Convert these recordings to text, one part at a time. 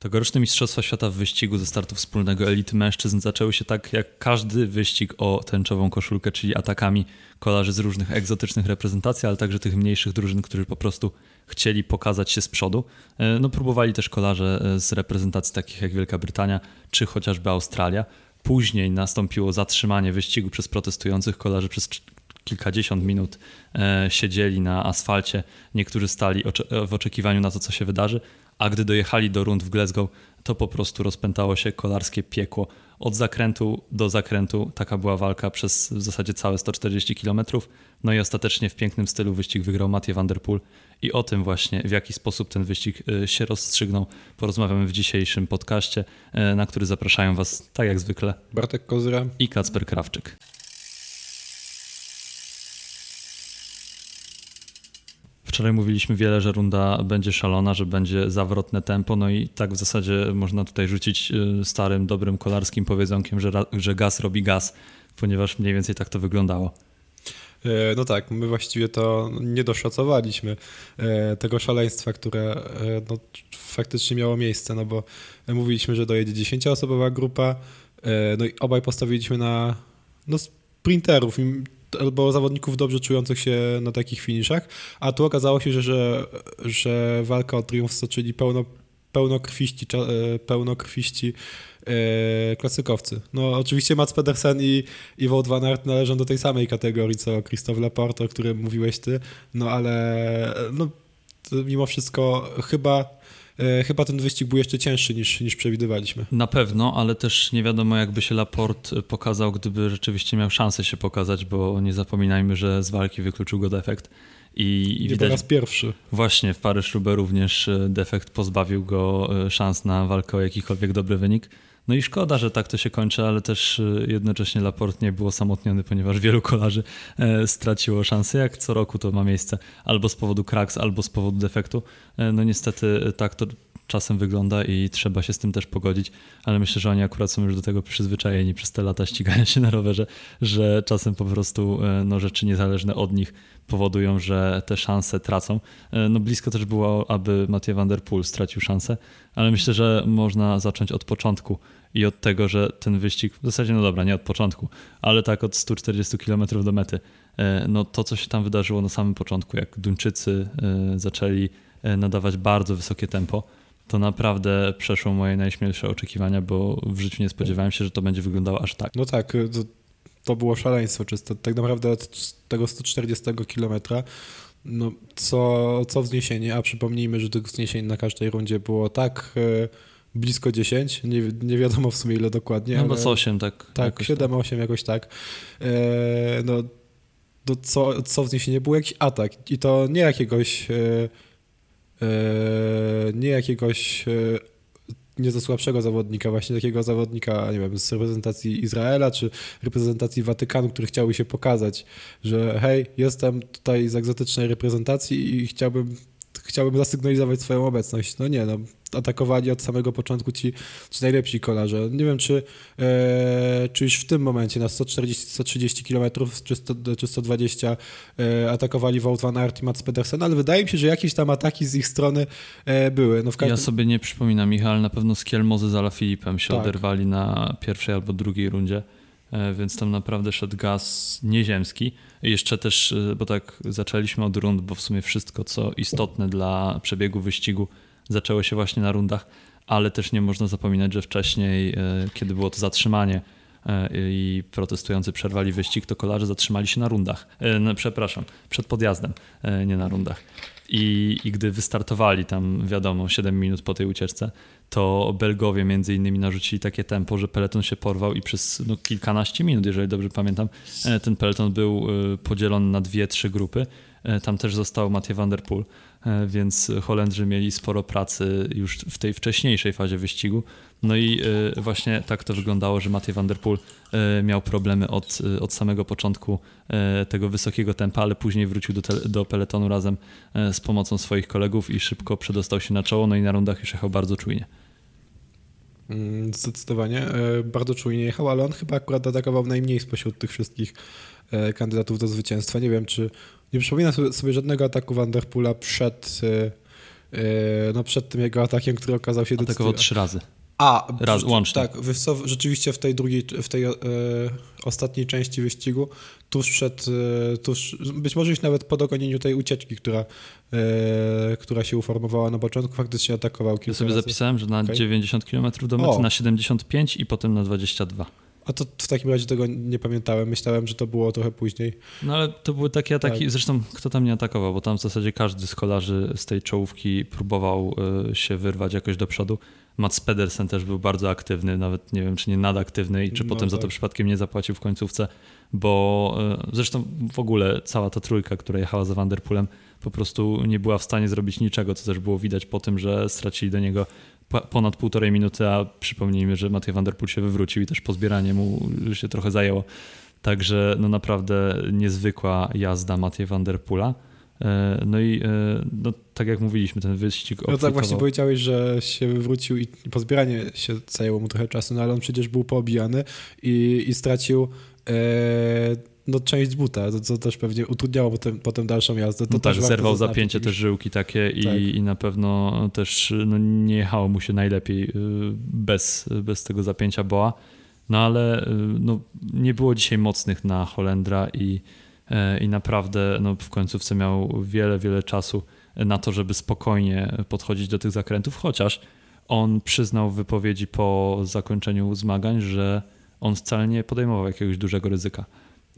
Tegoroczne Mistrzostwa Świata w wyścigu ze startu wspólnego elity mężczyzn zaczęły się tak jak każdy wyścig o tęczową koszulkę, czyli atakami kolarzy z różnych egzotycznych reprezentacji, ale także tych mniejszych drużyn, którzy po prostu chcieli pokazać się z przodu. E, no, próbowali też kolarze e, z reprezentacji takich jak Wielka Brytania czy chociażby Australia. Później nastąpiło zatrzymanie wyścigu przez protestujących kolarzy przez kilkadziesiąt minut e, siedzieli na asfalcie, niektórzy stali w oczekiwaniu na to, co się wydarzy, a gdy dojechali do rund w Glasgow, to po prostu rozpętało się kolarskie piekło. Od zakrętu do zakrętu taka była walka przez w zasadzie całe 140 km. No i ostatecznie w pięknym stylu wyścig wygrał Mathieu van der Poel. I o tym właśnie, w jaki sposób ten wyścig y, się rozstrzygnął, porozmawiamy w dzisiejszym podcaście, y, na który zapraszają Was, tak jak zwykle, Bartek Kozra i Kacper Krawczyk. Wczoraj mówiliśmy wiele, że runda będzie szalona, że będzie zawrotne tempo, no i tak w zasadzie można tutaj rzucić y, starym, dobrym kolarskim powiedzonkiem, że, że gaz robi gaz, ponieważ mniej więcej tak to wyglądało. E, no tak, my właściwie to nie doszacowaliśmy e, tego szaleństwa, które e, no, faktycznie miało miejsce, no bo mówiliśmy, że dojedzie 10-osobowa grupa, no i obaj postawiliśmy na no, sprinterów albo zawodników dobrze czujących się na takich finiszach, a tu okazało się, że, że, że walka o triumf stoczyli pełno, pełnokrwiści, e, pełnokrwiści e, klasykowcy. No oczywiście Mats Pedersen i, i Wout van Aert należą do tej samej kategorii co Christophe Laporte, o którym mówiłeś ty, no ale no, mimo wszystko chyba E, chyba ten wyścig był jeszcze cięższy niż, niż przewidywaliśmy. Na pewno, ale też nie wiadomo, jakby się Laport pokazał, gdyby rzeczywiście miał szansę się pokazać, bo nie zapominajmy, że z walki wykluczył go defekt. I, i widać, po raz pierwszy. Właśnie w Paryż-Roubaix również e, defekt pozbawił go e, szans na walkę o jakikolwiek dobry wynik. No i szkoda, że tak to się kończy, ale też y, jednocześnie Laport nie był osamotniony, ponieważ wielu kolarzy e, straciło szansę, jak co roku to ma miejsce, albo z powodu kraks, albo z powodu defektu. E, no niestety tak to czasem wygląda i trzeba się z tym też pogodzić, ale myślę, że oni akurat są już do tego przyzwyczajeni przez te lata ścigania się na rowerze, że czasem po prostu no, rzeczy niezależne od nich powodują, że te szanse tracą. No blisko też było, aby Mathieu van der Poel stracił szansę, ale myślę, że można zacząć od początku i od tego, że ten wyścig, w zasadzie no dobra, nie od początku, ale tak od 140 km do mety, e, no to co się tam wydarzyło na samym początku, jak Duńczycy e, zaczęli e, nadawać bardzo wysokie tempo, to naprawdę przeszło moje najśmielsze oczekiwania, bo w życiu nie spodziewałem się, że to będzie wyglądało aż tak. No tak, to, to było szaleństwo czyste. Tak naprawdę od tego 140 km no, co, co wzniesienie, a przypomnijmy, że tych wzniesień na każdej rundzie było tak blisko 10, nie, nie wiadomo w sumie ile dokładnie. No ale, 8, tak. Tak, 7-8 tak. jakoś tak. E, no, to co, co wzniesienie był jakiś atak i to nie jakiegoś e, e, nie jakiegoś e, nieco słabszego zawodnika, właśnie takiego zawodnika, nie wiem, z reprezentacji Izraela czy reprezentacji Watykanu, który chciałby się pokazać, że hej, jestem tutaj z egzotycznej reprezentacji i chciałbym chciałbym zasygnalizować swoją obecność. No nie, no, atakowali od samego początku ci, ci najlepsi kolarze. Nie wiem, czy, e, czy już w tym momencie na 140-130 km czy, 100, czy 120 e, atakowali Wout van Aert i Mats Pedersen, ale wydaje mi się, że jakieś tam ataki z ich strony e, były. No każdym... Ja sobie nie przypominam, Michał, na pewno z Kielmozy z Alaphilippem się tak. oderwali na pierwszej albo drugiej rundzie. E, więc tam naprawdę szedł gaz nieziemski. Jeszcze też, e, bo tak zaczęliśmy od rund, bo w sumie wszystko, co istotne dla przebiegu wyścigu, zaczęło się właśnie na rundach, ale też nie można zapominać, że wcześniej, e, kiedy było to zatrzymanie i protestujący przerwali wyścig, to kolarze zatrzymali się na rundach. No, przepraszam, przed podjazdem, nie na rundach. I, I gdy wystartowali tam, wiadomo, 7 minut po tej ucieczce, to Belgowie między innymi narzucili takie tempo, że peleton się porwał i przez no, kilkanaście minut, jeżeli dobrze pamiętam, e, ten peleton był e, podzielony na dwie, trzy grupy. E, tam też został Mathieu van der Poel, więc Holendrzy mieli sporo pracy już w tej wcześniejszej fazie wyścigu. No i właśnie tak to wyglądało, że Mathieu van der Poel miał problemy od, od samego początku tego wysokiego tempa, ale później wrócił do, te, do peletonu razem z pomocą swoich kolegów i szybko przedostał się na czoło, no i na rundach już jechał bardzo czujnie. Mm, zdecydowanie. E, bardzo czujnie jechał, ale on chyba akurat atakował najmniej spośród tych wszystkich e, kandydatów do zwycięstwa. Nie wiem, czy nie przypominam sobie żadnego ataku Vanderpoola przed, no przed tym jego atakiem, który okazał się Atakował trzy razy. A, Raz, łącznie. Tak, co, rzeczywiście w tej drugiej, w tej e, ostatniej części wyścigu, tuż przed, e, tuż, być może już nawet po dogonieniu tej ucieczki, która, e, która się uformowała na początku, faktycznie atakował kilka Ja sobie razy. zapisałem, że na Okej. 90 km do mety, O. na 75 i potem na 22. A to w takim razie tego nie pamiętałem, myślałem, że to było trochę później. No ale to były takie ataki, Tak. zresztą kto tam nie atakował, bo tam w zasadzie każdy z kolarzy z tej czołówki próbował y, się wyrwać jakoś do przodu. Mats Pedersen też był bardzo aktywny, nawet nie wiem, czy nie nadaktywny i czy No potem za to tak. przypadkiem nie zapłacił w końcówce, bo y, zresztą w ogóle cała ta trójka, która jechała za Vanderpoolem, po prostu nie była w stanie zrobić niczego, co też było widać po tym, że stracili do niego po- ponad półtorej minuty, a przypomnijmy, że Matej Vanderpool się wywrócił i też pozbieranie mu się trochę zajęło. Także no naprawdę niezwykła jazda Matej Vanderpoola. E, No i e, no, tak jak mówiliśmy, ten wyścig No tak właśnie powiedziałeś, że się wywrócił i pozbieranie się zajęło mu trochę czasu, no ale on przecież był poobijany i, i stracił e, no, część buta, to, co też pewnie utrudniało potem, potem dalszą jazdę. To No też tak, zerwał zapięcie też żyłki takie i, Tak. i na pewno też no, nie jechało mu się najlepiej y, bez, bez tego zapięcia boa. No ale y, no, nie było dzisiaj mocnych na Holendra i, i naprawdę no, w końcówce miał wiele, wiele czasu na to, żeby spokojnie podchodzić do tych zakrętów, chociaż on przyznał w wypowiedzi po zakończeniu zmagań, że on wcale nie podejmował jakiegoś dużego ryzyka.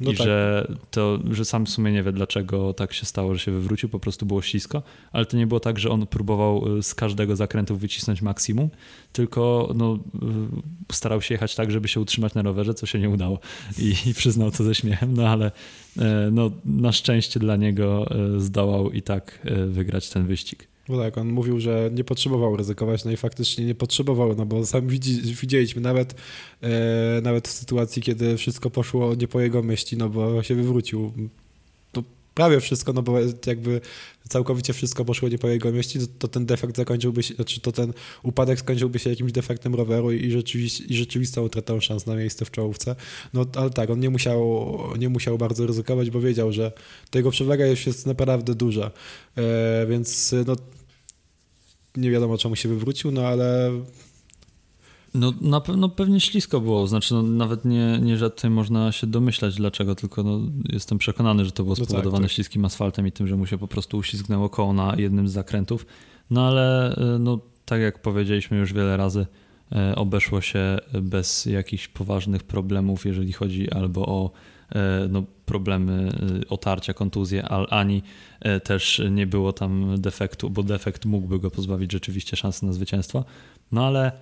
No I tak. że, to, że sam w sumie nie wie, dlaczego tak się stało, że się wywrócił, po prostu było ślisko, ale to nie było tak, że on próbował y, z każdego zakrętu wycisnąć maksimum, tylko no, y, starał się jechać tak, żeby się utrzymać na rowerze, co się nie udało. I, i przyznał to ze śmiechem, no ale e, no, na szczęście dla niego e, zdołał i tak e, wygrać ten wyścig. Bo tak, on mówił, że nie potrzebował ryzykować, no i faktycznie nie potrzebował, no bo sam widzi, widzieliśmy nawet, e, nawet w sytuacji, kiedy wszystko poszło nie po jego myśli, no bo się wywrócił. Prawie wszystko, no bo jakby całkowicie wszystko poszło nie po jego myśli, to, to ten defekt zakończyłby się, znaczy to ten upadek skończyłby się jakimś defektem roweru i, rzeczywiście, i rzeczywistą utratą szans na miejsce w czołówce. No ale tak, on nie musiał, nie musiał bardzo ryzykować, bo wiedział, że to jego przewaga już jest naprawdę duża. E, więc no, nie wiadomo czemu się wywrócił, no ale No na pewno pewnie ślisko było, znaczy no, nawet nie, nie, że tutaj można się domyślać dlaczego, tylko no, jestem przekonany, że to było No tak, spowodowane tak. śliskim asfaltem i tym, że mu się po prostu uślizgnęło koło na jednym z zakrętów. No ale y, no, tak jak powiedzieliśmy już wiele razy, e, obeszło się bez jakichś poważnych problemów, jeżeli chodzi albo o e, no, problemy otarcia, kontuzje, al- ani e, też nie było tam defektu, bo defekt mógłby go pozbawić rzeczywiście szansy na zwycięstwo. No ale e,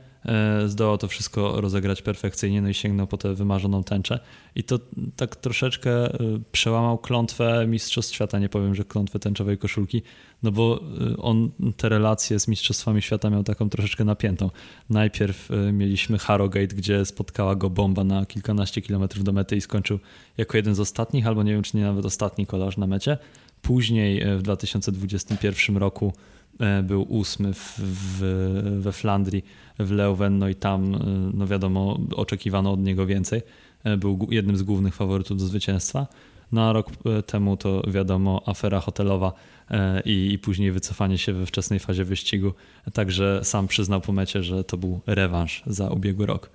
zdołał to wszystko rozegrać perfekcyjnie, no i sięgnął po tę wymarzoną tęczę. I to tak troszeczkę e, przełamał klątwę Mistrzostw Świata, nie powiem, że klątwę tęczowej koszulki, no bo e, on te relacje z Mistrzostwami Świata miał taką troszeczkę napiętą. Najpierw e, mieliśmy Harrogate, gdzie spotkała go bomba na kilkanaście kilometrów do mety i skończył jako jeden z ostatnich, albo nie wiem, czy nie nawet ostatni kolarz na mecie. Później e, w 2021 roku e, był ósmy w, w, we Flandrii, w Leuven, no i tam, e, no wiadomo, oczekiwano od niego więcej. E, Był jednym z głównych faworytów do zwycięstwa. No a rok e, temu to wiadomo, afera hotelowa e, i, i później wycofanie się we wczesnej fazie wyścigu. Także sam przyznał po mecie, że to był rewanż za ubiegły rok.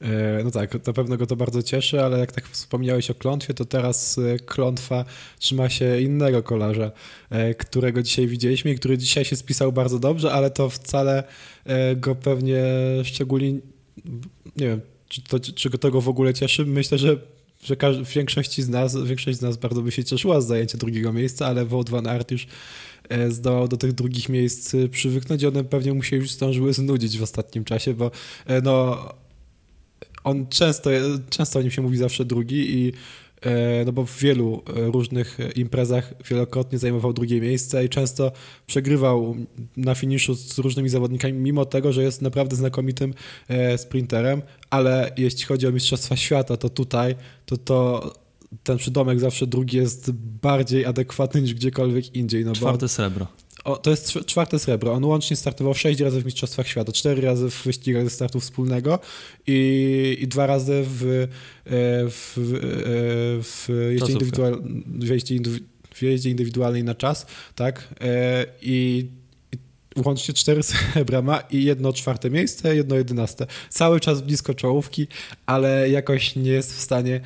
E, no tak, na pewno go to bardzo cieszy, ale jak tak wspomniałeś o klątwie, to teraz e, klątwa trzyma się innego kolarza, e, którego dzisiaj widzieliśmy i który dzisiaj się spisał bardzo dobrze, ale to wcale go pewnie szczególnie, nie wiem, czy, to, czy w ogóle cieszy. Myślę, że że większości z nas, większość z nas bardzo by się cieszyła z zajęcia drugiego miejsca, ale Wout van Aert już zdołał do tych drugich miejsc przywyknąć i one pewnie mu się już zdążyły znudzić w ostatnim czasie, bo no on często, często o nim się mówi zawsze drugi i e, no bo w wielu e, różnych imprezach wielokrotnie zajmował drugie miejsce i często przegrywał na finiszu z różnymi zawodnikami, mimo tego, że jest naprawdę znakomitym e, sprinterem, ale jeśli chodzi o Mistrzostwa Świata, to tutaj to, to ten przydomek zawsze drugi jest bardziej adekwatny niż gdziekolwiek indziej. No bo Czwarte srebro. O, to jest czw- czwarte srebro. On łącznie startował sześć razy w Mistrzostwach Świata, cztery razy w wyścigach ze startu wspólnego i, i dwa razy w, e, w, w, e, w, jeździe, indywidual, w, jeździe, w jeździe indywidualnej na czas, tak? E, I, łącznie cztery srebra ma i jedno czwarte miejsce, jedno jedenaste. Cały czas blisko czołówki, ale jakoś nie jest w stanie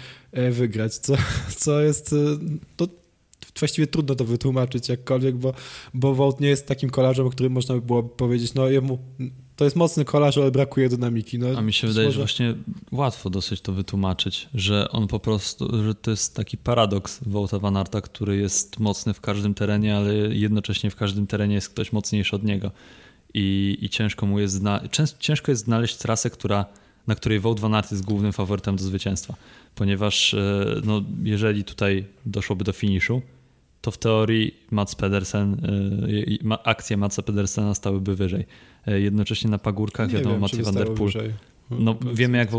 wygrać, co, co jest no, właściwie trudno to wytłumaczyć jakkolwiek, bo, bo Wout nie jest takim kolarzem, o którym można by było powiedzieć, no jemu to jest mocny kolarz, ale brakuje dynamiki. No, A mi się wydaje, może... że właśnie łatwo dosyć to wytłumaczyć, że on po prostu, że to jest taki paradoks Wouta Van Arta, który jest mocny w każdym terenie, ale jednocześnie w każdym terenie jest ktoś mocniejszy od niego. I, i ciężko mu jest zna... ciężko jest znaleźć trasę, która, na której Wout Van Aert jest głównym faworytem do zwycięstwa. Ponieważ e, no, jeżeli tutaj doszłoby do finiszu, to w teorii Mats Pedersen, y, akcje Matsa Pedersena stałyby wyżej. Y, jednocześnie na pagórkach, wiadomo, Mathieu van der Poel. No, wiemy, jak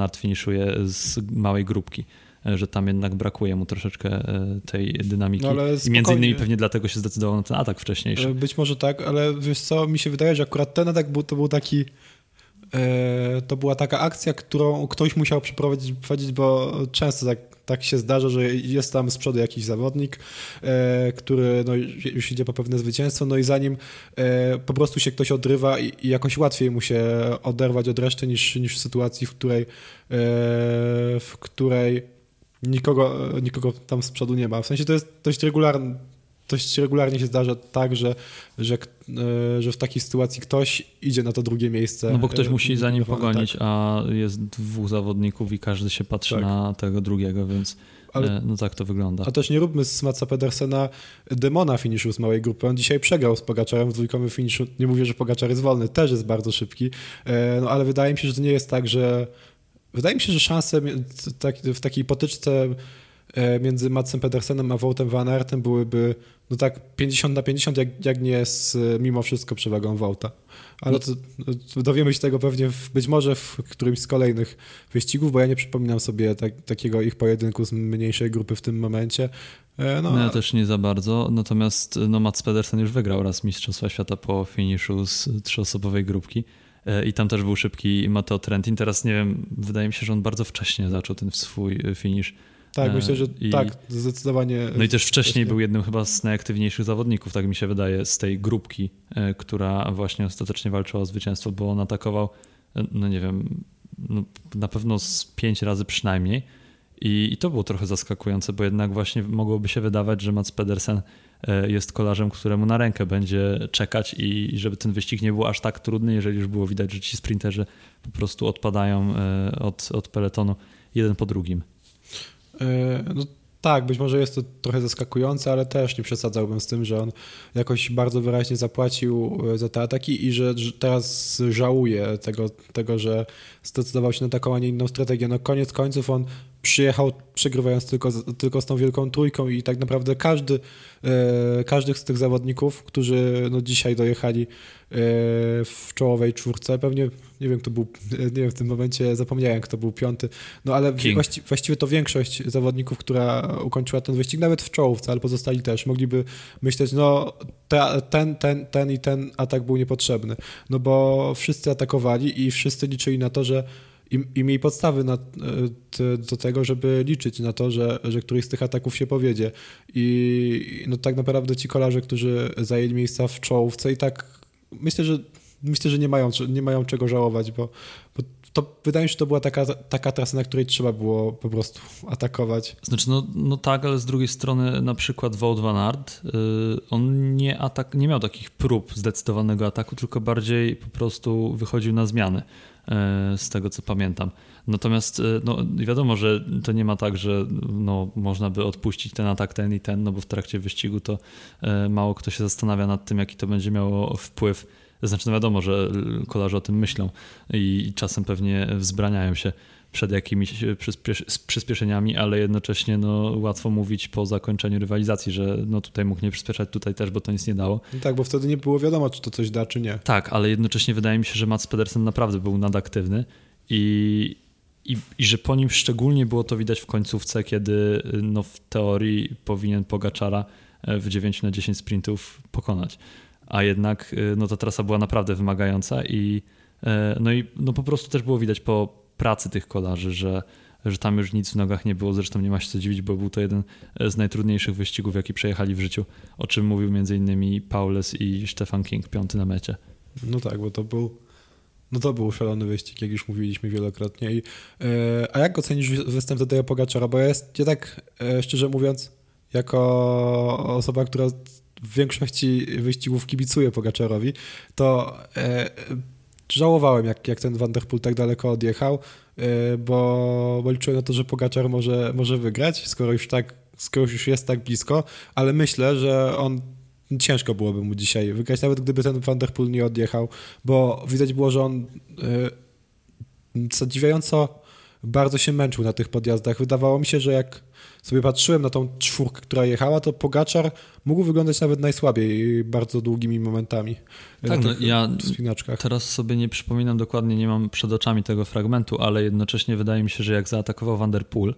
Aert finiszuje z małej grupki, że tam jednak brakuje mu troszeczkę tej dynamiki. No, I między innymi pewnie dlatego się zdecydował na ten atak wcześniejszy. Być może tak, ale wiesz co, mi się wydaje, że akurat ten atak był, to był taki to była taka akcja, którą ktoś musiał przeprowadzić, bo często tak tak się zdarza, że jest tam z przodu jakiś zawodnik, e, który no, już idzie po pewne zwycięstwo, no i zanim e, po prostu się ktoś odrywa i, jakoś łatwiej mu się oderwać od reszty niż, niż w sytuacji, w której, e, w której nikogo, nikogo tam z przodu nie ma. W sensie to jest dość regularne, dość regularnie się zdarza tak, że, że, e, że w takiej sytuacji ktoś idzie na to drugie miejsce. No bo ktoś e, musi za nim pogonić, tak. a jest dwóch zawodników i każdy się patrzy tak. na tego drugiego, więc ale, e, no tak to wygląda. A też nie róbmy z Matsa Pedersena demona finiszu z małej grupy. On dzisiaj przegrał z Pogaczarem w dwójkowym finiszu. Nie mówię, że Pogaczar jest wolny, też jest bardzo szybki, no ale wydaje mi się, że to nie jest tak, że wydaje mi się, że szanse w takiej potyczce między Matsem Pedersenem a Woutem Van Aertem byłyby no tak 50 na 50, jak, jak nie z mimo wszystko przewagą Wouta. Ale to, to dowiemy się tego pewnie w, być może w którymś z kolejnych wyścigów, bo ja nie przypominam sobie tak, takiego ich pojedynku z mniejszej grupy w tym momencie. E, no, no ja też nie za bardzo, natomiast no Mats Pedersen już wygrał raz Mistrzostwa Świata po finiszu z trzyosobowej grupki e, i tam też był szybki Matteo Trentin. Teraz nie wiem, wydaje mi się, że on bardzo wcześnie zaczął ten swój finisz tak, e, myślę, że I, tak, zdecydowanie. No i też wcześniej był jednym chyba z najaktywniejszych zawodników, tak mi się wydaje, z tej grupki, e, która właśnie ostatecznie walczyła o zwycięstwo, bo on atakował, e, no nie wiem, no na pewno z pięć razy przynajmniej. I, I, to było trochę zaskakujące, bo jednak właśnie mogłoby się wydawać, że Mats Pedersen jest kolarzem, któremu na rękę będzie czekać i, i żeby ten wyścig nie był aż tak trudny, jeżeli już było widać, że ci sprinterzy po prostu odpadają od, od peletonu jeden po drugim. E, no tak, być może jest to trochę zaskakujące, ale też nie przesadzałbym z tym, że on jakoś bardzo wyraźnie zapłacił e, za te ataki i że teraz żałuje tego, tego że zdecydował się na taką, a nie inną strategię. No koniec końców on przyjechał przegrywając tylko, tylko z tą wielką trójką i tak naprawdę każdy, e, każdy z tych zawodników, którzy no dzisiaj dojechali e, w czołowej czwórce, pewnie nie wiem kto był, nie wiem w tym momencie zapomniałem kto był piąty, no ale właści, właściwie to większość zawodników, która ukończyła ten wyścig, nawet w czołówce, ale pozostali też, mogliby myśleć, no te, ten, ten, ten i ten atak był niepotrzebny, no bo wszyscy atakowali i wszyscy liczyli na to, że i, i podstawy na, e, do tego, żeby liczyć na to, że, że któryś z tych ataków się powiedzie. I no tak naprawdę ci kolarze, którzy zajęli miejsca w czołówce i tak myślę, że myślę, że nie mają, nie mają czego żałować, bo, bo to wydaje mi się, że to była taka, taka trasa, na której trzeba było po prostu atakować. Znaczy, no, no tak, ale z drugiej strony na przykład Wout van Aert, yy, on nie, atak, nie miał takich prób zdecydowanego ataku, tylko bardziej po prostu wychodził na zmiany. E, z tego co pamiętam. Natomiast e, no, wiadomo, że to nie ma tak, że no, można by odpuścić ten atak, ten i ten, no bo w trakcie wyścigu to e, mało kto się zastanawia nad tym, jaki to będzie miało wpływ. Znaczy, no wiadomo, że kolarze o tym myślą i czasem pewnie wzbraniają się przed jakimiś przyspieszeniami, ale jednocześnie no, łatwo mówić po zakończeniu rywalizacji, że no, tutaj mógł nie przyspieszać, tutaj też, bo to nic nie dało. No tak, bo wtedy nie było wiadomo, czy to coś da, czy nie. Tak, ale jednocześnie wydaje mi się, że Mats Pedersen naprawdę był nadaktywny i, i, i że po nim szczególnie było to widać w końcówce, kiedy no, w teorii powinien Pogaczara e, w 9 na 10 sprintów pokonać. A jednak e, no, ta trasa była naprawdę wymagająca i e, no i no, po prostu też było widać po pracy tych kolarzy, że że tam już nic w nogach nie było, zresztą nie ma się co dziwić, bo był to jeden z najtrudniejszych wyścigów, jaki przejechali w życiu, o czym mówił m.in. Paules i Stefan King, piąty na mecie. No tak, bo to był no to był szalony wyścig, jak już mówiliśmy wielokrotnie. I, e, a jak ocenisz występ Tadeja Pogaczara? Bo ja, jest, ja tak, e, szczerze mówiąc, jako osoba, która w większości wyścigów kibicuje Pogaczarowi, to e, żałowałem, jak, jak ten Van Der Poel tak daleko odjechał, e, bo, bo liczyłem na to, że Pogaczar może, może wygrać, skoro już tak skoro już jest tak blisko, ale myślę, że on ciężko byłoby mu dzisiaj wygrać, nawet gdyby ten Van Der Poel nie odjechał, bo widać było, że on yy, zadziwiająco bardzo się męczył na tych podjazdach. Wydawało mi się, że jak sobie patrzyłem na tą czwórkę, która jechała, to Pogaczar mógł wyglądać nawet najsłabiej bardzo długimi momentami. Tak, no ja teraz sobie nie przypominam dokładnie, nie mam przed oczami tego fragmentu, ale jednocześnie wydaje mi się, że jak zaatakował Van Der Poel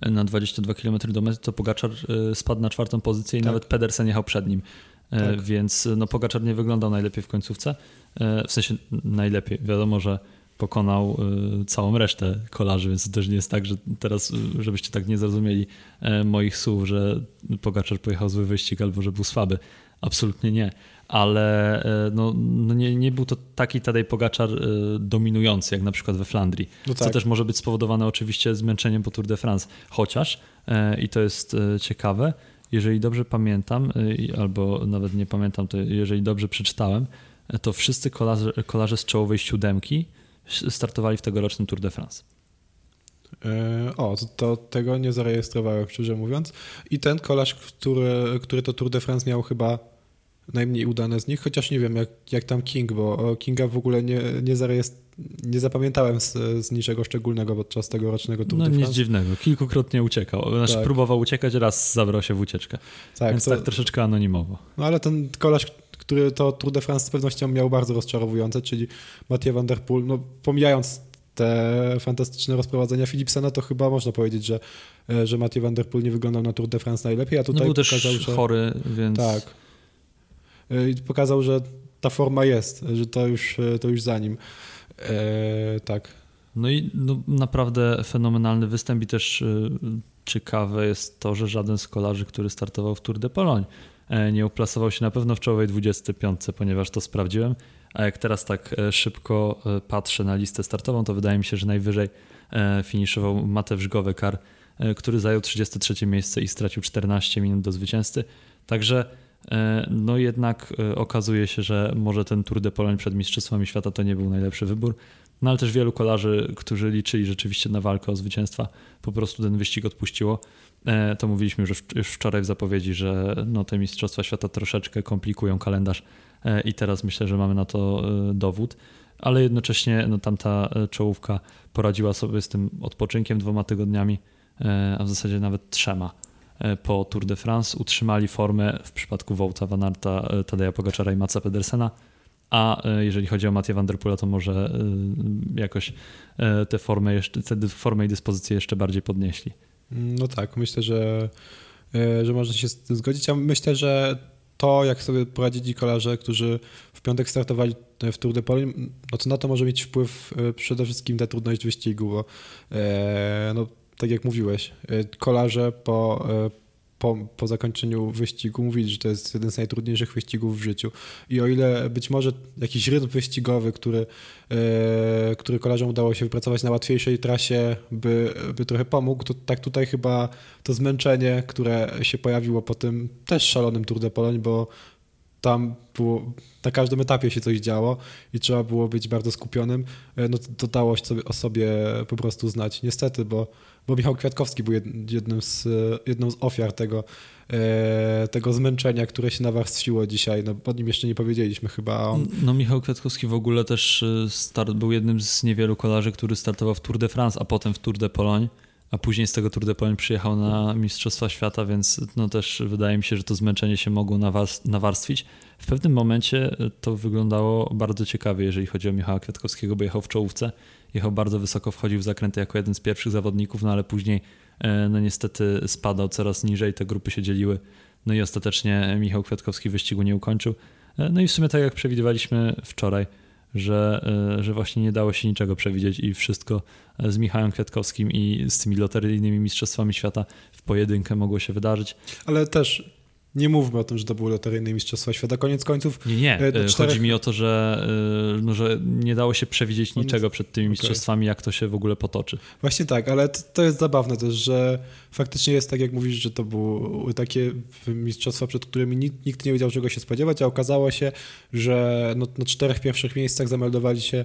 na 22 km do mety, to Pogaczar y, spadł na czwartą pozycję i tak. nawet Pedersen jechał przed nim. E, tak. Więc no, Pogaczar nie wyglądał najlepiej w końcówce. E, w sensie najlepiej. Wiadomo, że pokonał y, całą resztę kolarzy, więc to też nie jest tak, że teraz, y, żebyście tak nie zrozumieli e, moich słów, że Pogaczar pojechał zły wyścig albo że był słaby. Absolutnie nie. Ale e, no, no nie, nie był to taki Tadej Pogaczar e, dominujący, jak na przykład we Flandrii. No tak. Co też może być spowodowane oczywiście zmęczeniem po Tour de France. Chociaż, i to jest ciekawe, jeżeli dobrze pamiętam, albo nawet nie pamiętam, to jeżeli dobrze przeczytałem, to wszyscy kolarze, kolarze z czołowej siódemki startowali w tegorocznym Tour de France. E, o, to, tego nie zarejestrowałem, szczerze mówiąc. I ten kolarz, który, który to Tour de France miał chyba najmniej udane z nich, chociaż nie wiem jak, jak tam King, bo Kinga w ogóle nie, nie, nie zapamiętałem z, z niczego szczególnego podczas tegorocznego Tour no, de France. No nic dziwnego, kilkukrotnie uciekał. Znaczy tak. próbował uciekać, raz zabrał się w ucieczkę. Tak, Więc to... tak troszeczkę anonimowo. No ale ten kolarz, który to Tour de France z pewnością miał bardzo rozczarowujące, czyli Mathieu van der Poel, no pomijając te fantastyczne rozprowadzenia Philipsena, to chyba można powiedzieć, że, e, że Mathieu van der Poel nie wyglądał na Tour de France najlepiej, a tutaj no był pokazał, też że... chory, więc... Tak. E, I pokazał, że ta forma jest, że to już, e, to już za nim. Tak. No i no, naprawdę fenomenalny występ i też ciekawe jest to, że żaden z kolarzy, który startował w Tour de Pologne, nie uplasował się na pewno w czołowej 25, ponieważ to sprawdziłem. A jak teraz tak e, szybko e, patrzę na listę startową, to wydaje mi się, że najwyżej finiszował Mateusz Gowekar, który zajął 33 miejsce i stracił 14 minut do zwycięzcy. Także no jednak okazuje się, że może ten Tour de Pologne przed Mistrzostwami Świata to nie był najlepszy wybór. No ale też wielu kolarzy, którzy liczyli rzeczywiście na walkę o zwycięstwa, po prostu ten wyścig odpuściło. E, to mówiliśmy już, wczoraj w zapowiedzi, że no, te Mistrzostwa Świata troszeczkę komplikują kalendarz e, i teraz myślę, że mamy na to e, dowód, ale jednocześnie no, tamta czołówka poradziła sobie z tym odpoczynkiem dwoma tygodniami, a w zasadzie nawet trzema po Tour de France. Utrzymali formę w przypadku Wołta, Van Arta, Tadeja Pogaczara i Maca Pedersena, a jeżeli chodzi o Mathieu Van Der Poela, to może jakoś tę formę, jeszcze, tę formę i dyspozycję jeszcze bardziej podnieśli. No tak, myślę, że, e, że można się z tym zgodzić. Ja myślę, że to, jak sobie poradzili kolarze, którzy w piątek startowali w Tour de Pologne, no to na to może mieć wpływ e, przede wszystkim ta trudność wyścigu, bo e, no, tak jak mówiłeś, kolarze po po, po zakończeniu wyścigu mówili, że to jest jeden z najtrudniejszych wyścigów w życiu. I o ile być może jakiś rytm wyścigowy, który, e, który kolarzom udało się wypracować na łatwiejszej trasie, by, by trochę pomógł, to tak tutaj chyba to zmęczenie, które się pojawiło po tym też szalonym Tour de Pologne, bo tam było, na każdym etapie się coś działo i trzeba było być bardzo skupionym, e, no to dało sobie, o sobie po prostu znać. Niestety, bo bo Michał Kwiatkowski był jednym z, jedną z ofiar tego, e, tego zmęczenia, które się nawarstwiło dzisiaj. No, o nim jeszcze nie powiedzieliśmy chyba. On... No Michał Kwiatkowski w ogóle też e, start, był jednym z niewielu kolarzy, który startował w Tour de France, a potem w Tour de Pologne a później z tego Tour de Pologne przyjechał na Mistrzostwa Świata, więc no też wydaje mi się, że to zmęczenie się mogło nawarstwić. W pewnym momencie to wyglądało bardzo ciekawie, jeżeli chodzi o Michała Kwiatkowskiego, bo jechał w czołówce, jechał bardzo wysoko, wchodził w zakręty jako jeden z pierwszych zawodników, no ale później e, no niestety spadał coraz niżej, te grupy się dzieliły, no i ostatecznie Michał Kwiatkowski wyścigu nie ukończył. E, no i w sumie tak jak przewidywaliśmy wczoraj, że, e, że właśnie nie dało się niczego przewidzieć i wszystko z Michałem Kwiatkowskim i z tymi loteryjnymi mistrzostwami świata w pojedynkę mogło się wydarzyć. Ale też nie mówmy o tym, że to były loteryjne Mistrzostwa Świata. Koniec końców. Nie, nie. E, czterech... Chodzi mi o to, że, e, no, że nie dało się przewidzieć Koniec... niczego przed tymi mistrzostwami, okay. jak to się w ogóle potoczy. Właśnie tak, ale to, to, jest zabawne też, że faktycznie jest tak, jak mówisz, że to były takie mistrzostwa, przed którymi nikt, nikt nie wiedział, czego się spodziewać, a okazało się, że no, na czterech pierwszych miejscach zameldowali się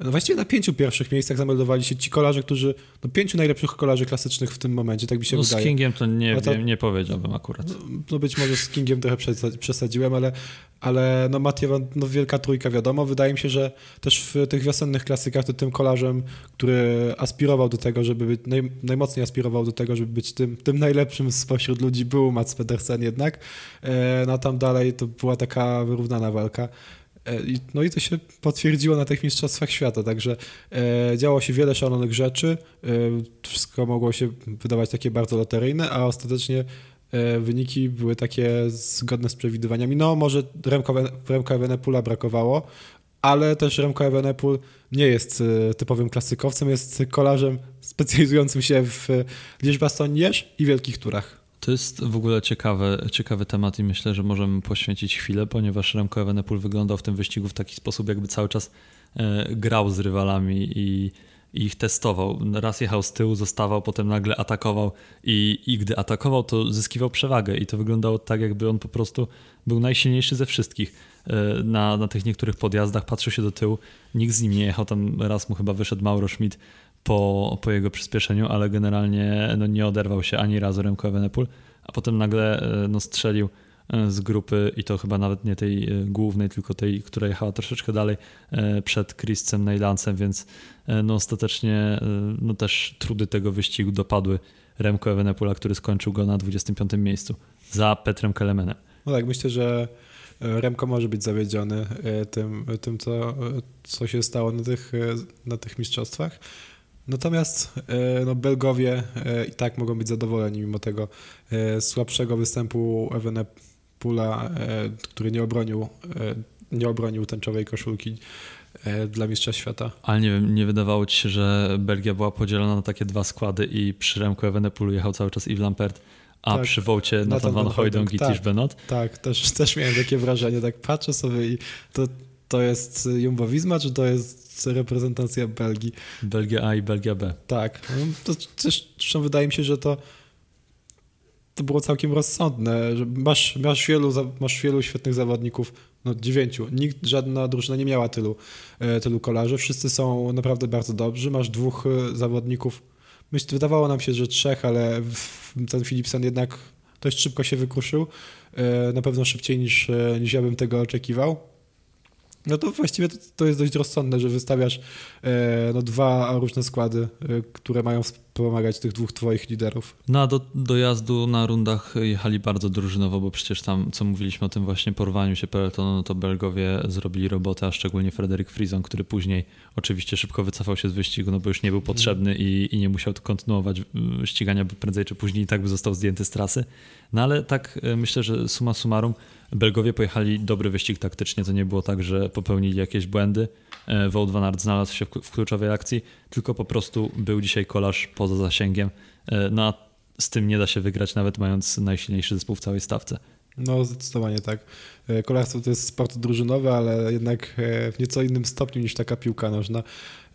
no właściwie na pięciu pierwszych miejscach zameldowali się ci kolarze, którzy, no pięciu najlepszych kolarzy klasycznych w tym momencie, tak mi się no, wydaje. z Kingiem to nie, to, wiem, nie powiedziałbym akurat. No, no, być może z Kingiem trochę przesadziłem, ale, ale no Mathieu, no wielka trójka wiadomo. Wydaje mi się, że też w tych wiosennych klasykach to tym kolarzem, który aspirował do tego, żeby być, naj, najmocniej aspirował do tego, żeby być tym, tym najlepszym spośród ludzi był Mats Pedersen jednak. E, no tam dalej to była taka wyrównana walka. E, no i to się potwierdziło na tych Mistrzostwach Świata, także e, działo się wiele szalonych rzeczy, e, wszystko mogło się wydawać takie bardzo loteryjne, a ostatecznie wyniki były takie zgodne z przewidywaniami. No może Remco, Remco Evenepoela brakowało, ale też Remco Evenepoel nie jest typowym klasykowcem, jest kolarzem specjalizującym się w Liège-Bastogne i wielkich turach. To jest w ogóle ciekawy, ciekawy temat i myślę, że możemy poświęcić chwilę, ponieważ Remco Evenepoel wyglądał w tym wyścigu w taki sposób, jakby cały czas e, grał z rywalami i, ich testował. Raz jechał z tyłu, zostawał, potem nagle atakował i, i gdy atakował, to zyskiwał przewagę i to wyglądało tak, jakby on po prostu był najsilniejszy ze wszystkich. E, na, na tych niektórych podjazdach patrzył się do tyłu, nikt z nim nie jechał, tam raz mu chyba wyszedł Mauro Schmidt po, po jego przyspieszeniu, ale generalnie no, nie oderwał się ani razu Remco Evenepoel, a potem nagle e, no, strzelił e, z grupy i to chyba nawet nie tej e, głównej, tylko tej, która jechała troszeczkę dalej przed Chrisem Neylancem, więc no ostatecznie no też trudy tego wyścigu dopadły Remco Evenepoela, który skończył go na 25 miejscu za Petrem Kelemenem. No tak, myślę, że Remko może być zawiedziony tym, tym co, co się stało na tych, na tych mistrzostwach. Natomiast e, no, Belgowie e, i tak mogą być zadowoleni mimo tego e, słabszego występu Evenepoela, który nie obronił, nie obronił tęczowej koszulki dla Mistrza Świata. Ale nie wiem, nie wydawało ci się, że Belgia była podzielona na takie dwa składy i przy Remku Evenepoelu jechał cały czas Yves Lampert, a tak, przy Wołcie Nathan Van Hooydonk i tak, Tish Benot? Tak, też, też miałem takie wrażenie, tak patrzę sobie i to, to jest Jumbo-Visma, czy to jest reprezentacja Belgii. Belgia A i Belgia B. Tak. No, to też, zresztą wydaje mi się, że to to było całkiem rozsądne, że masz, masz, wielu, masz wielu świetnych zawodników, no dziewięciu, nikt, żadna drużyna nie miała tylu, e, tylu kolarzy, wszyscy są naprawdę bardzo dobrzy, masz dwóch e, zawodników, myślę, wydawało nam się, że trzech, ale ten Philipsen jednak dość szybko się wykruszył, e, na pewno szybciej niż, niż ja bym tego oczekiwał. No to właściwie to, to, jest dość rozsądne, że wystawiasz e, no, dwa różne składy, e, które mają wspomagać tych dwóch twoich liderów. No a do dojazdu na rundach jechali bardzo drużynowo, bo przecież tam, co mówiliśmy o tym właśnie porwaniu się peletonu, no to Belgowie zrobili robotę, a szczególnie Frederick Frison, który później oczywiście szybko wycofał się z wyścigu, no bo już nie był potrzebny i, i nie musiał kontynuować ścigania, bo prędzej czy później i tak by został zdjęty z trasy. No ale tak e, myślę, że suma summarum Belgowie pojechali dobry wyścig taktycznie, to nie było tak, że popełnili jakieś błędy. E, Wout van Aert znalazł się w kluczowej akcji, tylko po prostu był dzisiaj kolarz poza zasięgiem. E, no a z tym nie da się wygrać, nawet mając najsilniejszy zespół w całej stawce. No, zdecydowanie tak. E, kolarstwo to jest sport drużynowy, ale jednak w nieco innym stopniu niż taka piłka nożna.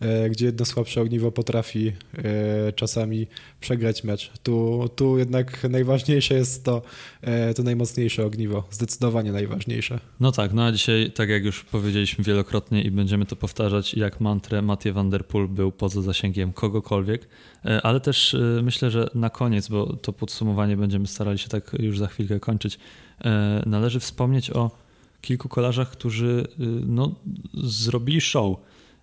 E, gdzie jedno słabsze ogniwo potrafi e, czasami przegrać mecz. Tu, tu jednak najważniejsze jest to, e, to najmocniejsze ogniwo, zdecydowanie najważniejsze. No tak, no a dzisiaj, tak jak już powiedzieliśmy wielokrotnie i będziemy to powtarzać, jak mantrę Mathieu van der Poel był poza zasięgiem kogokolwiek, ale też myślę, że na koniec, bo to podsumowanie będziemy starali się tak już za chwilkę kończyć, należy wspomnieć o kilku kolarzach, którzy no, zrobili show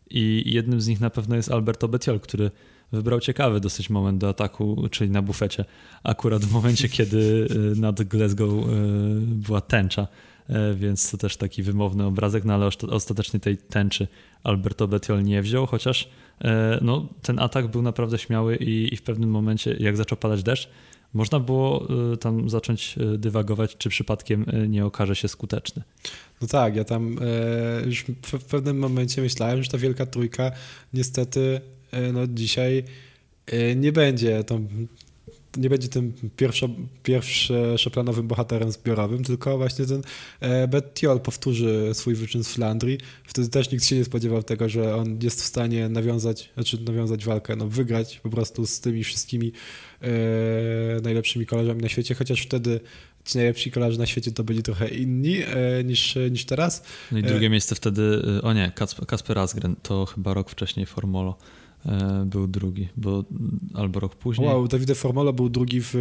i jednym z nich na pewno jest Alberto Betiol, który wybrał ciekawy dosyć moment do ataku, czyli na bufecie. Akurat w momencie, kiedy y, nad Glasgow y, była tęcza, y, więc to też taki wymowny obrazek, no ale ostatecznie tej tęczy Alberto Betiol nie wziął, chociaż no, ten atak był naprawdę śmiały i, i w pewnym momencie, jak zaczął padać deszcz, można było y, tam zacząć y, dywagować, czy przypadkiem y, nie okaże się skuteczny. No tak, ja tam e, już w, pewnym momencie myślałem, że ta wielka trójka niestety e, no dzisiaj e, nie będzie tą nie będzie tym pierwszo, pierwszoplanowym bohaterem zbiorowym, tylko właśnie ten e, Bettiol powtórzy swój wyczyn z Flandrii. Wtedy też nikt się nie spodziewał tego, że on jest w stanie nawiązać, znaczy nawiązać walkę, no wygrać po prostu z tymi wszystkimi e, najlepszymi kolarzami na świecie, chociaż wtedy ci najlepsi kolarze na świecie to byli trochę inni e, niż, niż teraz. No i drugie e... miejsce wtedy, e, o nie, Kasper Asgren, to chyba rok wcześniej Formolo. E, był drugi, bo albo rok później. Wow, Davide Formolo był drugi w,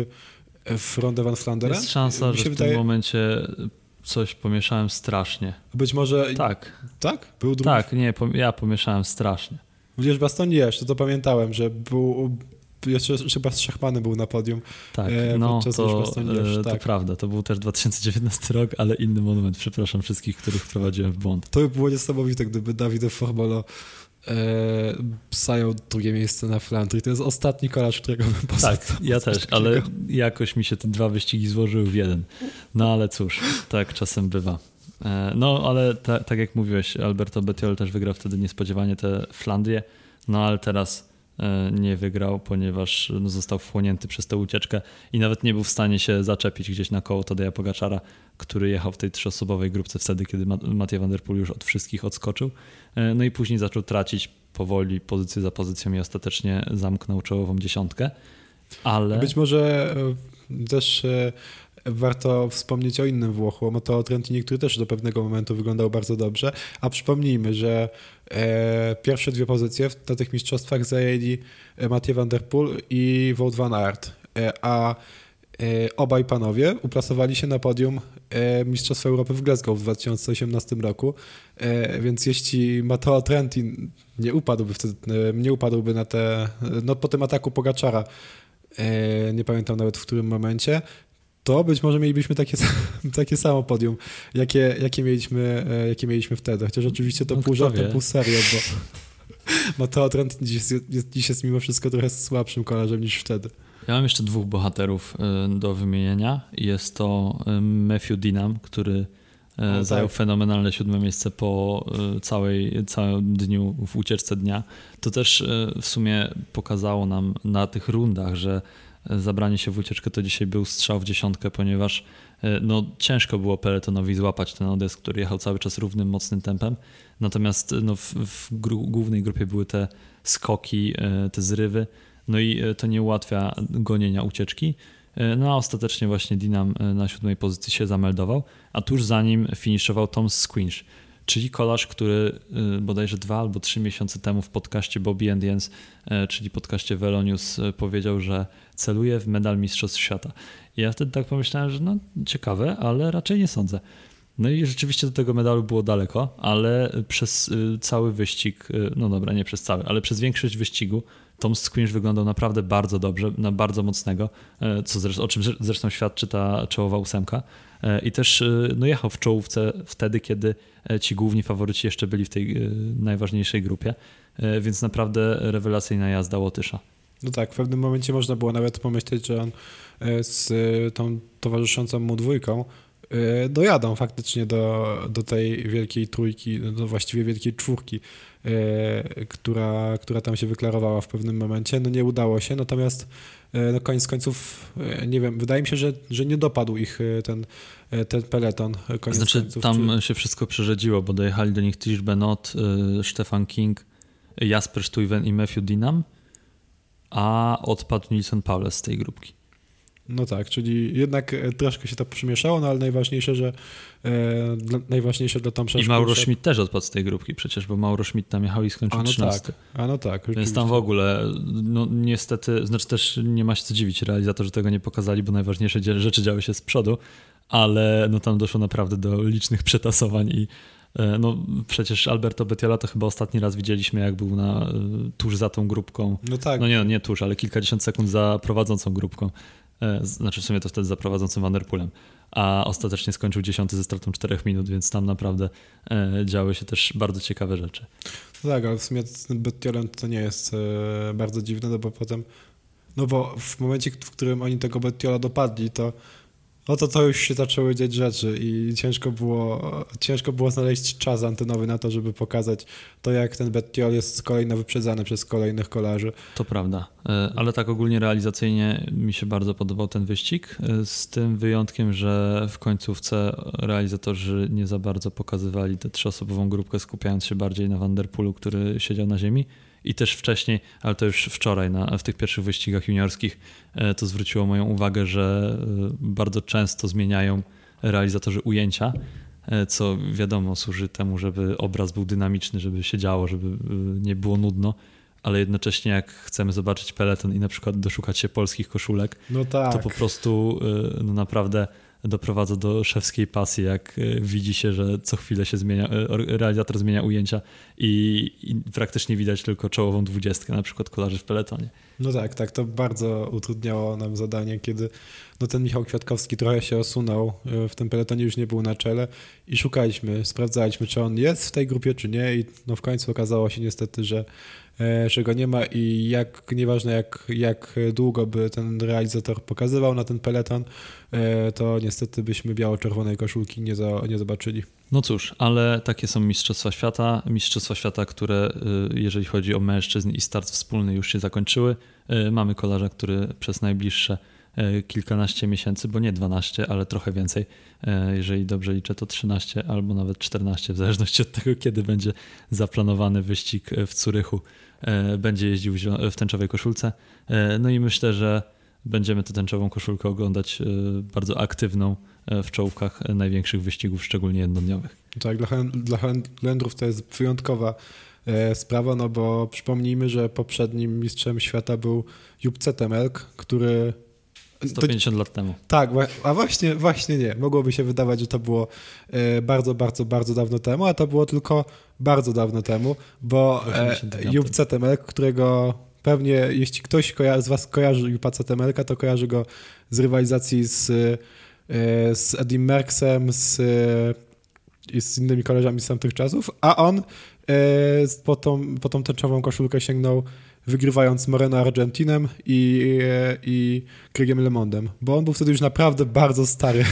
w Ronde van Flandera? Jest szansa, że w wydaje... tym momencie coś pomieszałem strasznie. Być może... Tak. Tak? Był drugi? Tak, nie, ja pomieszałem strasznie. Wiesz, Baston jeszcze to pamiętałem, że był jeszcze chyba z Szachmanem był na podium. Tak, e, no to, e, tak. to prawda. To był też 2019 rok, ale inny monument. Przepraszam wszystkich, których wprowadziłem w błąd. To by było niesamowite, gdyby Dawid Formolo e, zajął drugie miejsce na Flandrii. To jest ostatni kolarz, którego bym poznał. Tak, ja też, ale jakoś mi się te dwa wyścigi złożyły w jeden. No ale cóż, tak czasem bywa. E, no ale ta, tak jak mówiłeś, Alberto Bettiol też wygrał wtedy niespodziewanie te Flandrie, no ale teraz nie wygrał, ponieważ no, został wchłonięty przez tę ucieczkę i nawet nie był w stanie się zaczepić gdzieś na koło Tadeja Pogaczara, który jechał w tej trzyosobowej grupce wtedy, kiedy Matej Van Der Poel już od wszystkich odskoczył. E, no i później zaczął tracić powoli pozycję za pozycją i ostatecznie zamknął czołową dziesiątkę. Ale... Być może e, też warto wspomnieć o innym Włochu, o Matteo Trentini, który też do pewnego momentu wyglądał bardzo dobrze, a przypomnijmy, że e, pierwsze dwie pozycje na tych mistrzostwach zajęli e, Mathieu van der Poel i Wout van Aert, e, a e, obaj panowie uplasowali się na podium e, Mistrzostw Europy w Glasgow w 2018 roku, więc jeśli Matteo Trentin nie upadłby wtedy, nie upadłby na te, no po tym ataku Pogaczara, nie pamiętam nawet w którym momencie, to być może mielibyśmy takie, takie samo podium, jakie, jakie, mieliśmy, e, jakie mieliśmy wtedy. Chociaż oczywiście to no, pół żartem, pół serio, bo Mateo Trent dziś jest, dziś jest mimo wszystko trochę słabszym kolarzem niż wtedy. Ja mam jeszcze dwóch bohaterów e, do wymienienia. Jest to e, Matthew Dinam, który o, zajął tak. fenomenalne siódme miejsce po całej, całym dniu w ucieczce dnia. To też w sumie pokazało nam na tych rundach, że zabranie się w ucieczkę to dzisiaj był strzał w dziesiątkę, ponieważ e, no, ciężko było peletonowi złapać ten odjazd, który jechał cały czas równym, mocnym tempem. Natomiast no, w, w głównej grupie były te skoki, e, te zrywy, no i e, to nie ułatwia gonienia ucieczki. No a ostatecznie właśnie Dinam na siódmej pozycji się zameldował, a tuż za nim finiszował Tom Squinch czyli kolarz, który y, bodajże dwa albo trzy miesiące temu w podcaście Bobby and Jens, y, czyli podcaście Velonius, y, powiedział, że celuje w medal Mistrzostw Świata. I ja wtedy tak pomyślałem, że no ciekawe, ale raczej nie sądzę. No i rzeczywiście do tego medalu było daleko, ale przez cały wyścig, no dobra, nie przez cały, ale przez większość wyścigu Tom Squinch wyglądał naprawdę bardzo dobrze, na bardzo mocnego, co zresztą, o czym zresztą świadczy ta czołowa ósemka. I też no, jechał w czołówce wtedy, kiedy E, ci główni faworyci jeszcze byli w tej e, najważniejszej grupie, e, więc naprawdę rewelacyjna jazda Łotysza. No tak, w pewnym momencie można było nawet pomyśleć, że on z tą towarzyszącą mu dwójką dojadą faktycznie do, do tej wielkiej trójki, do właściwie wielkiej czwórki, która, która tam się wyklarowała w pewnym momencie. No nie udało się, natomiast no koniec końców, nie wiem, wydaje mi się, że, że nie dopadł ich ten E, ten peleton. Koniec znaczy końców, tam czy... się wszystko przerzedziło, bo dojechali do nich Tish Benot, Stefan King, Jasper Stuyven i Matthew Dinam, a odpadł Nilsson Paules z tej grupki. No tak, czyli jednak e, troszkę się to przymieszało, no ale najważniejsze, że e, dla, najważniejsze dla Tomsza I Mauro Schmidt też odpadł z tej grupki przecież, bo Mauro Schmidt tam jechał i skończył A no 13. tak, a no tak. Więc tam w ogóle, no niestety, znaczy też nie ma się co dziwić realizatorzy tego nie pokazali, bo najważniejsze rzeczy działy się z przodu, ale no tam doszło naprawdę do licznych przetasowań i e, no przecież Alberto Betiola to chyba ostatni raz widzieliśmy, jak był na, e, tuż za tą grupką. No tak. No nie, nie tuż, ale kilkadziesiąt sekund za prowadzącą grupką. E, znaczy w sumie to wtedy za prowadzącym Vanderpoolem. A ostatecznie skończył dziesiąty ze stratą czterech minut, więc tam naprawdę działy się też bardzo ciekawe rzeczy. No tak, ale w sumie z Betiolem to nie jest bardzo dziwne, no bo potem No bo w momencie, w którym oni tego Bettiola dopadli, to no to to już się zaczęły dziać rzeczy i ciężko było, ciężko było znaleźć czas antenowy na to, żeby pokazać to, jak ten Bettiol jest kolejno wyprzedzany przez kolejnych kolarzy. To prawda, e, ale tak ogólnie realizacyjnie mi się bardzo podobał ten wyścig, e, z tym wyjątkiem, że w końcówce realizatorzy nie za bardzo pokazywali tę trzyosobową grupkę, skupiając się bardziej na Vanderpoolu, który siedział na ziemi i też wcześniej, ale to już wczoraj na, w tych pierwszych wyścigach juniorskich, e, to zwróciło moją uwagę, że e, bardzo często zmieniają realizatorzy ujęcia, e, co wiadomo służy temu, żeby obraz był dynamiczny, żeby się działo, żeby nie było nudno, ale jednocześnie jak chcemy zobaczyć peleton i na przykład doszukać się polskich koszulek, no tak. to po prostu no naprawdę doprowadza do szewskiej pasji, jak e, widzi się, że co chwilę się zmienia, e, realizator zmienia ujęcia i, i praktycznie widać tylko czołową dwudziestkę, na przykład kolarzy w peletonie. No tak, tak, to bardzo utrudniało nam zadanie, kiedy no ten Michał Kwiatkowski trochę się osunął, e, w tym peletonie już nie był na czele i szukaliśmy, sprawdzaliśmy, czy on jest w tej grupie, czy nie i no w końcu okazało się niestety, że że go nie ma i jak, nieważne jak, jak długo by ten realizator pokazywał na ten peleton, e, to niestety byśmy biało-czerwonej koszulki nie, za, nie zobaczyli. No cóż, ale takie są Mistrzostwa Świata. Mistrzostwa Świata, które y, jeżeli chodzi o mężczyzn i start wspólny już się zakończyły. Y, mamy kolarza, który przez najbliższe kilkanaście miesięcy, bo nie 12, ale trochę więcej, jeżeli dobrze liczę, to 13 albo nawet 14, w zależności od tego, kiedy będzie zaplanowany wyścig w Curychu E, będzie jeździł w tęczowej koszulce. E, no i myślę, że będziemy tę tęczową koszulkę oglądać e, bardzo aktywną w czołówkach największych wyścigów, szczególnie jednodniowych. Tak, dla, dla Holendrów to jest wyjątkowa sprawa, no bo przypomnijmy, że poprzednim mistrzem świata był Jupp Zetemelk, który 150 to, lat temu. Tak, a właśnie, właśnie nie. Mogłoby się wydawać, że to było e, bardzo, bardzo, bardzo dawno temu, a to było tylko bardzo dawno temu, bo Jup Cetemelk, którego pewnie, jeśli ktoś z Was kojarzy Jupa Cetemelka, to kojarzy go z rywalizacji z, e, z Edim Merksem, z, i z innymi koleżami z tamtych czasów, a on e, po tą, po tą tęczową koszulkę sięgnął wygrywając Moreno Argentinem i, i Craigiem LeMondem, bo on był wtedy już naprawdę bardzo stary.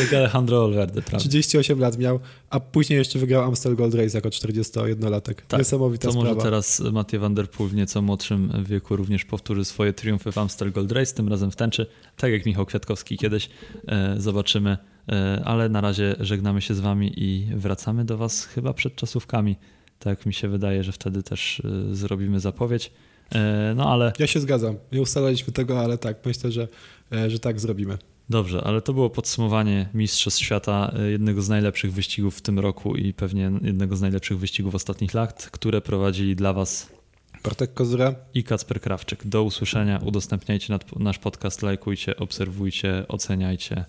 Jak Alejandro Olverde, prawda? 38 lat miał, a później jeszcze wygrał Amstel Gold Race jako 41-latek. Tak, Niesamowita to sprawa. może teraz Mathieu van der Poel w nieco młodszym wieku również powtórzy swoje triumfy w Amstel Gold Race, tym razem w tęczy, tak jak Michał Kwiatkowski kiedyś. E, zobaczymy, e, ale na razie żegnamy się z wami i wracamy do was chyba przed czasówkami. Tak mi się wydaje, że wtedy też y, zrobimy zapowiedź. E, no ale. Ja się zgadzam. Nie ustalaliśmy tego, ale tak, myślę, że, e, że tak zrobimy. Dobrze, ale to było podsumowanie Mistrzostw Świata, e, jednego z najlepszych wyścigów w tym roku i pewnie jednego z najlepszych wyścigów ostatnich lat, które prowadzili dla Was Bartek Kozura i Kacper Krawczyk. Do usłyszenia, udostępniajcie nasz podcast, lajkujcie, obserwujcie, oceniajcie.